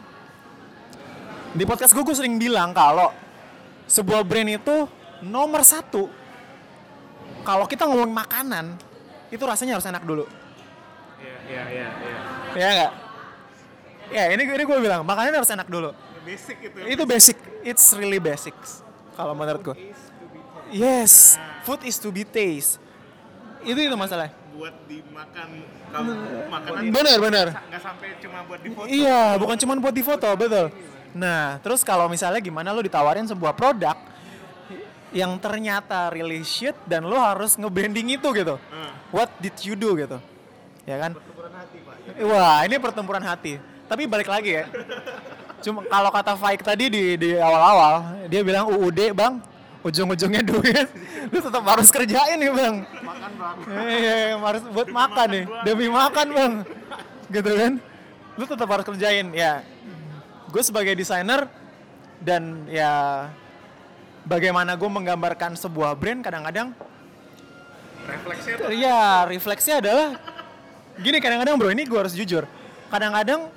Di podcast gue, gue sering bilang kalau sebuah brand itu nomor satu kalau kita ngomong makanan itu rasanya harus enak dulu. ya ya ya ya Ya enggak? Ya, ini ini gue bilang, makanan harus enak dulu. Basic itu Itu basic, it's really basics kalau menurut gue. Yes, food is to be taste. Itu itu masalah. buat dimakan kalau makanan Bener bener. nggak sampai cuma buat di foto Iya, bukan cuma buat di foto, betul. Nah, terus kalau misalnya gimana lo ditawarin sebuah produk yang ternyata really shit dan lo harus nge-branding itu gitu. What did you do gitu? Ya kan? Wah, ini pertempuran hati. Tapi balik lagi ya. Cuma kalau kata Faik tadi di di awal-awal, dia bilang UUD bang, ujung-ujungnya duit, lu tetap harus kerjain nih bang. Makan bang. Iya, harus buat makan nih, demi makan bang, gitu kan. Lu tetap harus kerjain, ya. Gue sebagai desainer dan ya bagaimana gue menggambarkan sebuah brand kadang-kadang Refleksnya Iya, refleksnya adalah gini kadang-kadang bro, ini gue harus jujur. Kadang-kadang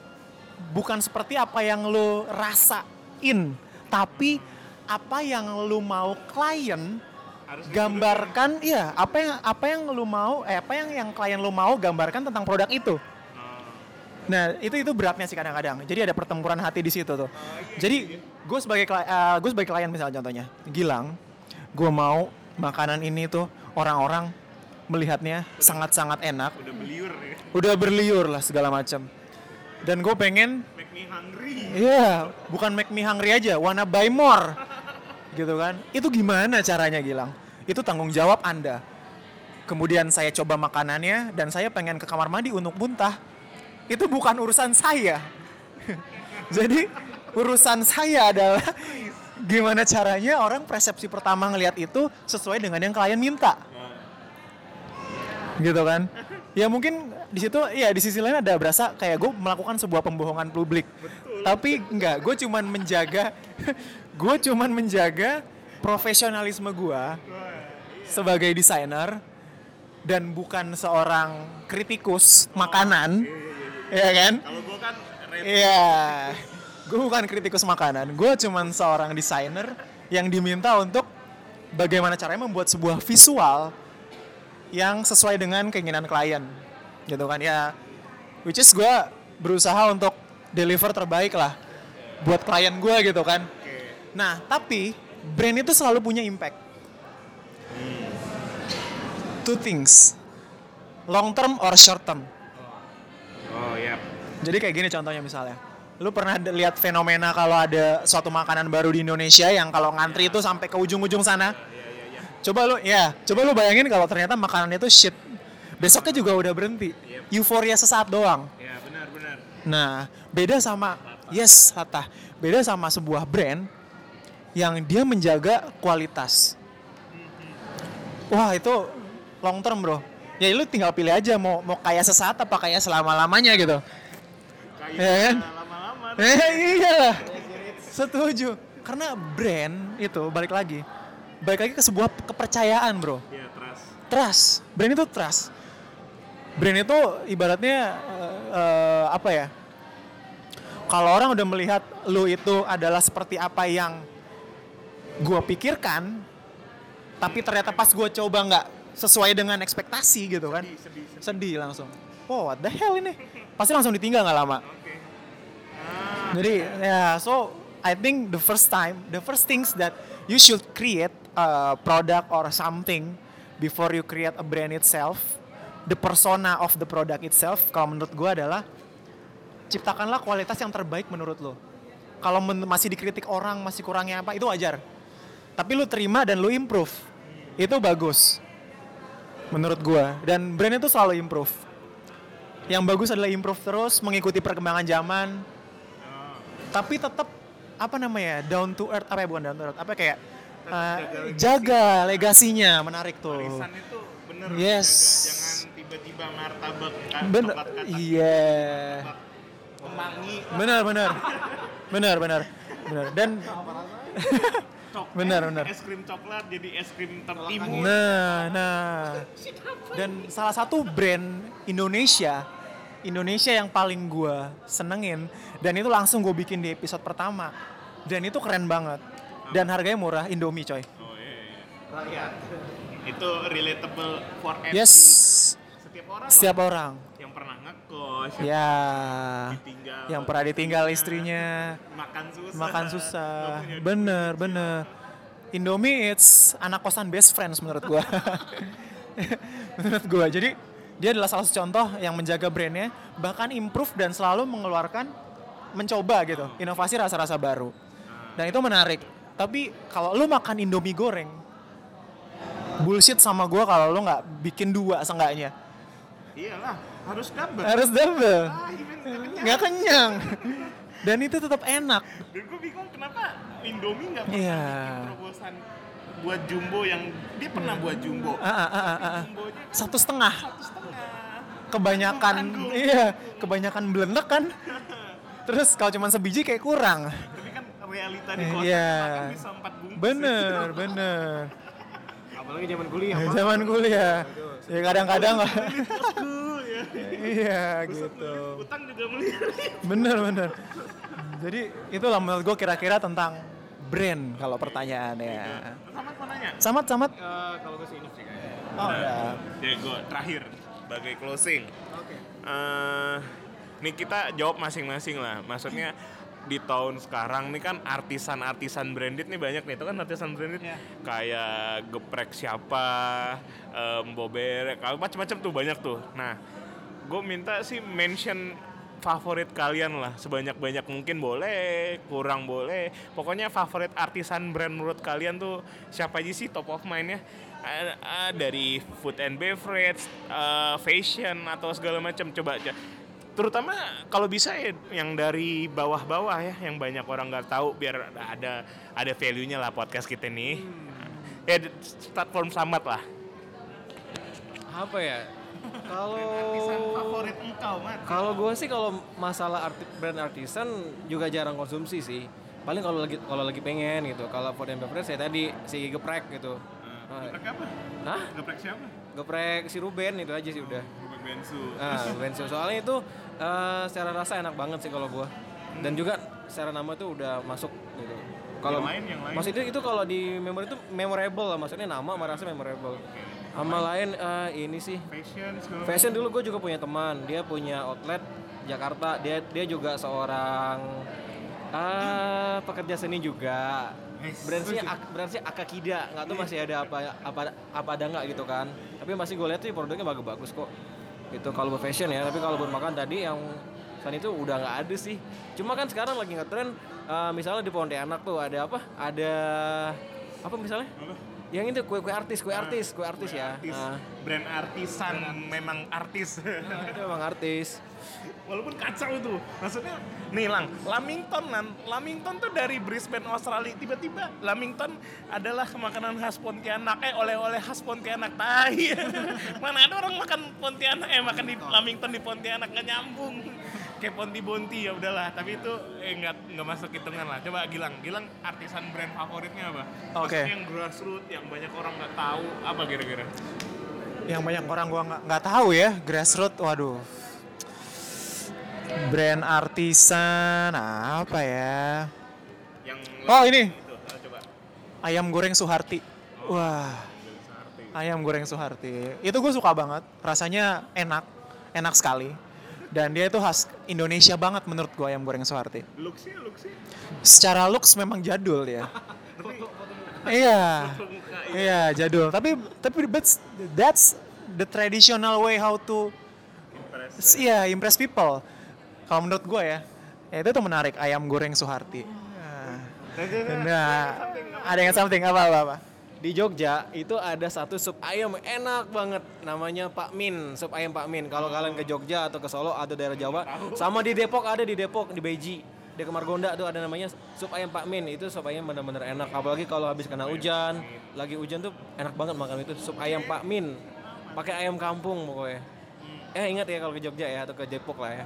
bukan seperti apa yang lo rasain, tapi apa yang lo mau klien harus gambarkan, iya, apa yang apa yang lo mau, eh apa yang yang klien lo mau gambarkan tentang produk itu. Nah, itu itu beratnya sih kadang-kadang. Jadi ada pertempuran hati di situ tuh. Jadi gue sebagai kli- eh, gue sebagai klien misalnya contohnya, Gilang, gue mau makanan ini tuh orang-orang melihatnya sangat-sangat enak, udah beliur ya. udah berliur lah segala macam. Dan gue pengen, Make me hungry. iya, bukan make me hungry aja, wanna buy more, gitu kan? Itu gimana caranya Gilang? Itu tanggung jawab anda. Kemudian saya coba makanannya dan saya pengen ke kamar mandi untuk muntah. Itu bukan urusan saya. Jadi urusan saya adalah gimana caranya orang persepsi pertama ngelihat itu sesuai dengan yang klien minta. Gitu kan? Ya mungkin di situ ya di sisi lain ada berasa kayak gue melakukan sebuah pembohongan publik. Tapi enggak, gue cuman menjaga gue cuman menjaga profesionalisme gue sebagai desainer dan bukan seorang kritikus makanan. Ya kan? Kalau gue kan Iya, gue bukan kritikus makanan. Gue cuman seorang desainer yang diminta untuk bagaimana caranya membuat sebuah visual yang sesuai dengan keinginan klien, gitu kan ya. Which is gue berusaha untuk deliver terbaik lah buat klien gue gitu kan. Nah, tapi brand itu selalu punya impact. Two things, long term or short term. Oh iya. Jadi kayak gini contohnya misalnya. Lu pernah lihat fenomena kalau ada suatu makanan baru di Indonesia yang kalau ngantri itu sampai ke ujung-ujung sana? Coba lu ya, coba lu bayangin kalau ternyata makanan itu shit. Besoknya juga udah berhenti. Euforia sesaat doang. Ya benar benar. Nah, beda sama yes, Latah. Beda sama sebuah brand yang dia menjaga kualitas. Wah, itu long term, Bro. Ya lu tinggal pilih aja mau mau kaya sesaat apa kaya selama-lamanya gitu. Kayak Ya kan? lama-lama Eh iya. Setuju. Karena brand itu balik lagi. Balik lagi ke sebuah kepercayaan, Bro. ya trust. Trust. Brand itu trust. Brand itu ibaratnya eh, eh, apa ya? Kalau orang udah melihat lu itu adalah seperti apa yang gua pikirkan, tapi ternyata pas gua coba nggak sesuai dengan ekspektasi gitu kan, Sedih sedih. sedih langsung. Oh, what the hell ini? Pasti langsung ditinggal nggak lama. Oke. Jadi ya, so I think the first time, the first things that you should create a product or something before you create a brand itself, the persona of the product itself, kalau menurut gua adalah ciptakanlah kualitas yang terbaik menurut lo. Kalau men- masih dikritik orang, masih kurangnya apa, itu wajar. Tapi lu terima dan lu improve, itu bagus. Menurut gua. Dan brand itu selalu improve. Yang bagus adalah improve terus, mengikuti perkembangan zaman, tapi tetap apa namanya down to earth apa ya bukan down to earth apa kayak uh, jaga legasinya menarik tuh Warisan itu bener. Yes. jaga. Jangan tiba-tiba martabak ka- bener. iya. Kemangi benar benar. Benar benar. Benar. Dan coklat. Bener, bener. Es krim coklat jadi es krim tertimun. nah nah. Dan salah satu brand Indonesia Indonesia yang paling gua senengin dan itu langsung gue bikin di episode pertama. Dan itu keren banget. Dan harganya murah Indomie coy. Oh iya, iya. Itu relatable for every yes orang. setiap lah. orang yang pernah ngekos, Ya, ditinggal, yang pernah ditinggal istrinya, makan susah, makan susah. Bener, bener. Indomie it's anak kosan best friends menurut gua. menurut gua. Jadi dia adalah salah satu contoh yang menjaga brandnya, bahkan improve dan selalu mengeluarkan, mencoba gitu, inovasi rasa-rasa baru. Dan itu menarik. Tapi kalau lu makan Indomie goreng, bullshit sama gua kalau lu nggak bikin dua seenggaknya. Iyalah, harus double. Harus double. Ah, nggak kenyang. dan itu tetap enak Dan gue bingung kenapa Indomie nggak pernah Iya. bikin terobosan buat jumbo yang dia pernah buat jumbo. Ah, ah, ah, ah, ah. Jumbonya kan satu setengah satu setengah. kebanyakan Tanggung. iya kebanyakan blendek kan terus kalau cuma sebiji kayak kurang Tapi kan realita di kota Iya. makan bisa empat bungkus. bener bener Apalagi zaman kuliah, zaman kuliah ya kadang-kadang ya. iya gitu Utang juga melihat. bener bener jadi itulah menurut gue kira-kira tentang brand kalau pertanyaannya Sama mau nanya. samat samat Eh, kalau gue sih ini sih kayaknya. oh ya Ya gue terakhir sebagai closing. Oke. eh nih kita jawab masing-masing lah. Maksudnya di tahun sekarang nih kan artisan-artisan branded nih banyak nih. Itu kan artisan branded Iya. kayak geprek siapa, em, bober, kalau macam-macam tuh banyak tuh. Nah, gue minta sih mention favorit kalian lah sebanyak-banyak mungkin boleh kurang boleh pokoknya favorit artisan brand menurut kalian tuh siapa aja sih top of mind ya Eh, eh, dari food and beverage eh, fashion atau segala macam coba aja terutama kalau bisa ya yang dari bawah-bawah ya yang banyak orang nggak tahu biar ada ada value-nya lah podcast kita nih ya start from samat lah Apa ya? Kalau favorit engkau mat Kalau gue sih kalau masalah arti, brand artisan juga jarang konsumsi sih. Paling kalau lagi kalau lagi pengen gitu. Kalau food and beverage saya tadi si geprek gitu. Nah, geprek apa Hah? geprek siapa Geprek si Ruben itu aja sih udah. Bensu Ah, bensu. Soalnya itu eh, secara rasa enak banget sih kalau gua. Dan juga secara nama tuh udah masuk gitu. Kalau lain, yang lain? maksudnya itu kalau di memori itu memorable lah, maksudnya nama sama rasa memorable. Sama lain eh, ini sih fashion segala Fashion dulu gue juga punya teman, dia punya outlet Jakarta. Dia dia juga seorang ah pekerja seni juga. Brandsnya Ak- brandsnya Akakida, nggak tahu masih ada apa apa apa ada nggak gitu kan. Tapi masih gue lihat sih produknya bagus-bagus kok. Itu kalau buat fashion ya, tapi kalau buat makan tadi yang saat itu udah nggak ada sih. Cuma kan sekarang lagi ngetren eh, misalnya di Pontianak tuh ada apa? Ada apa misalnya? Yang itu kue-kue artis, kue artis, kue artis ya. artis Nah, brand artisan memang artis itu emang artis. Walaupun kacau itu maksudnya nih lang Lamington nan Lamington tuh dari Brisbane Australia tiba-tiba Lamington adalah makanan khas Pontianak eh oleh-oleh khas Pontianak tai. Mana ada orang makan Pontianak eh makan di Lamington di Pontianak nggak nyambung. Kayak Ponti Bonti ya udahlah tapi itu eh nggak nggak masuk hitungan lah. Coba Gilang Gilang artisan brand favoritnya apa? Oke. Maksudnya yang grassroots yang banyak orang nggak tahu apa kira-kira? Yang banyak orang gua nggak nggak tahu ya grassroots waduh brand artisan apa ya? Yang oh ini. itu ah, coba. Ayam goreng Suharti. Wah. Ayam goreng Suharti. Itu gue suka banget. Rasanya enak. Enak sekali. Dan dia itu khas Indonesia banget menurut gue ayam goreng Suharti. Luxi, Luxi. secara looks memang jadul ya. Iya. Iya. Jadul. Tapi tapi that's that's the traditional way how to iya impress people kalau menurut gue ya ya itu tuh menarik ayam goreng Suharti nah ada yang something apa apa apa Di Jogja itu ada satu sup ayam enak banget namanya Pak Min, sup ayam Pak Min. Kalau kalian ke Jogja atau ke Solo atau daerah Jawa, sama di Depok ada di Depok di Beji. Di Kemargonda tuh ada namanya sup ayam Pak Min. Itu sup ayam bener-bener enak. Apalagi kalau habis kena hujan, lagi hujan tuh enak banget makan itu sup ayam Pak Min. Pakai ayam kampung pokoknya. Eh ingat ya kalau ke Jogja ya atau ke Depok lah ya.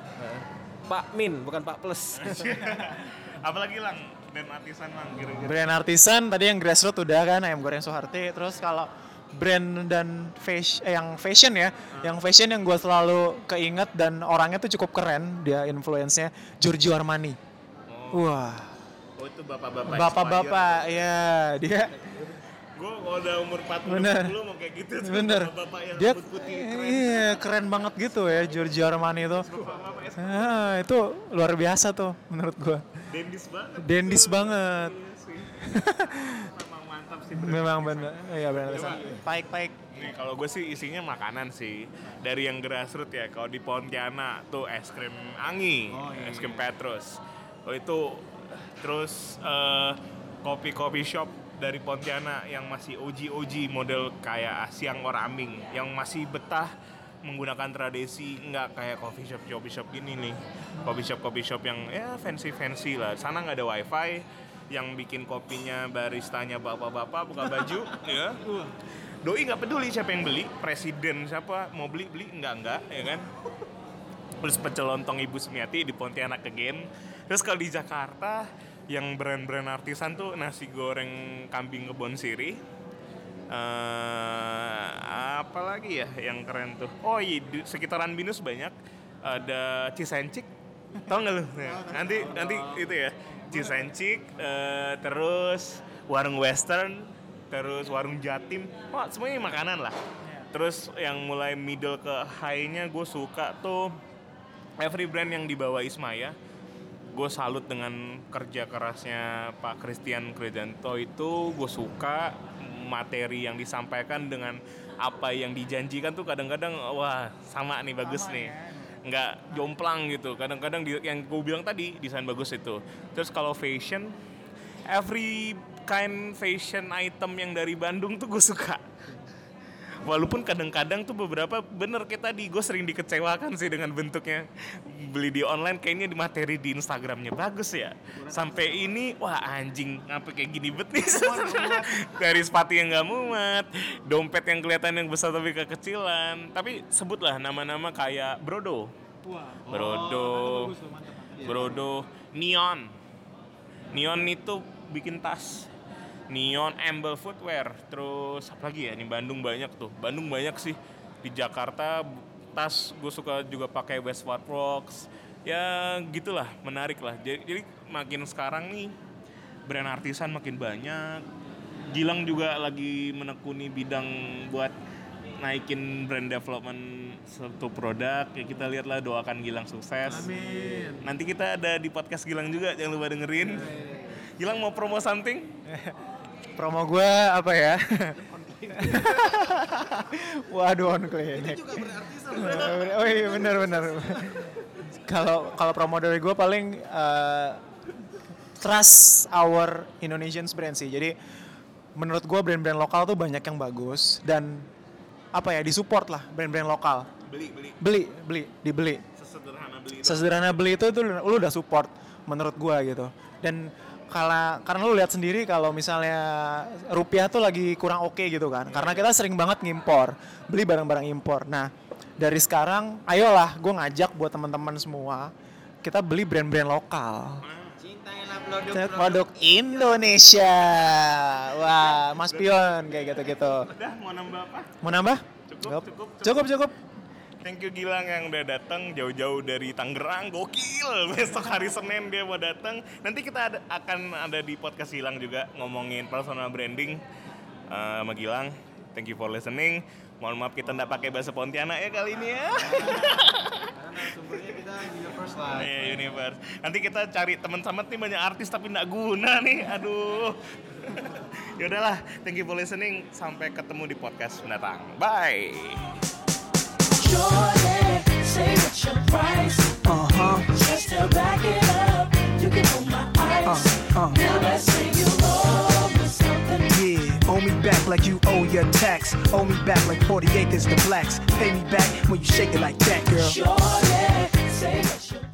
Pak Min bukan Pak Plus. Apalagi lang dan artisan lang kira-kira. brand artisan tadi yang grassroots udah kan ayam goreng Suharti terus kalau brand dan fashion eh, yang fashion ya yang fashion yang gue selalu keinget dan orangnya tuh cukup keren dia influence-nya Giorgio Armani. Wah. Oh itu bapak-bapak. bapak-bapak ya dia Gue kalau udah umur 40 Bener. 40 mau kayak gitu tuh. bener Bapak-bapak yang dia putih keren. iya keren banget gitu ya Giorgio Armani itu es- ah, itu luar biasa tuh menurut gue Dendis banget. dendis banget Iya. Memang mantap sih. memang bener iya brand artisan baik-baik Nih kalau gue sih isinya makanan sih dari yang grassroots ya. Kalau di Pontianak tuh es krim Angi, es krim Petrus. Oh itu terus eh, kopi-kopi shop dari Pontianak yang masih OG OG model kayak Siang Orambing yang masih betah menggunakan tradisi nggak kayak coffee shop coffee shop gini nih. Coffee shop coffee shop yang ya fancy fancy lah. Sana nggak ada wifi yang bikin kopinya baristanya bapak-bapak buka baju ya. Doi nggak peduli siapa yang beli presiden siapa mau beli beli nggak nggak ya kan? Terus pecel lontong ibu Sumiati di Pontianak again. Terus kalau di Jakarta yang brand-brand artisan tuh nasi goreng kambing kebon siri Eh, apa lagi ya yang keren tuh? Oh iya di sekitaran binus banyak. Ada Cisencik tau nggak lu? Nah, nanti nanti itu ya. Cisencik eh, terus warung western terus warung jatim. Wah semuanya makanan lah. Terus yang mulai middle ke high-nya gue suka tuh every brand yang dibawa Ismaya gue salut dengan kerja kerasnya Pak Christian Kredanto itu. Gue suka materi yang disampaikan dengan apa yang dijanjikan tuh kadang-kadang wah sama nih bagus nih. nggak jomplang gitu. Kadang-kadang di- yang gue bilang tadi desain bagus itu. Terus kalau fashion every kind fashion item yang dari Bandung tuh gue suka Walaupun kadang-kadang tuh beberapa bener kayak tadi gue sering dikecewakan sih dengan bentuknya. Beli di online kayaknya di materi di Instagramnya bagus ya. Sampai ini wah anjing ngapa kayak gini bet nih? Dari sepatu yang nggak muat dompet yang kelihatan yang besar tapi kekecilan. Tapi sebutlah nama-nama kayak Brodo. Brodo. Brodo. Neon. Neon itu bikin tas Neon Amble Footwear. Terus apa lagi ya? Di Bandung banyak tuh. Bandung banyak sih. Di Jakarta tas gue suka juga pakai Westward Rocks. Ya gitulah. Menarik lah. Jadi, jadi makin sekarang nih brand artisan makin banyak. Gilang juga lagi menekuni bidang buat naikin brand development suatu produk. Ya kita lihatlah doakan Gilang sukses. Nanti kita ada di podcast Gilang juga. Jangan lupa dengerin. Gilang mau promo something Promo gue apa ya? Waduh on klinik. Oh iya benar benar. Kalau kalau promo dari gue paling eh, trust our Indonesian brand sih. Jadi menurut gue brand-brand lokal tuh banyak yang bagus dan apa ya disupport lah brand-brand lokal. beli beli Beli beli dibeli. sesederhana beli itu sesederhana beli itu tuh lu udah support menurut gua gitu dan kala, karena lu lihat sendiri kalau misalnya rupiah tuh lagi kurang oke gitu kan. Karena kita sering banget ngimpor beli barang-barang impor. Nah dari sekarang ayolah gue ngajak buat teman-teman semua kita beli brand-brand lokal. Produk, produk Indonesia. Wah Mas Pion kayak gitu-gitu. Udah mau nambah apa? Mau nambah? Cukup, Cukup, cukup, cukup, cukup. Thank you Gilang yang udah datang jauh-jauh dari Tangerang, gokil. Besok hari Senin dia mau datang. Nanti kita ada, akan ada di podcast Gilang juga ngomongin personal branding eh, sama Gilang. Thank you for listening. Mohon maaf kita nggak pakai bahasa Pontianak ya kali ini ya. sumbernya kita universe lah. Iya universe. Nanti kita cari teman samet nih banyak artis tapi nggak guna nih. Aduh. ya udahlah. Thank you for listening. Sampai ketemu di podcast mendatang. Bye. Like you owe your tax. Owe me back like 40 acres to blacks. Pay me back when you shake it like that, girl. Say what's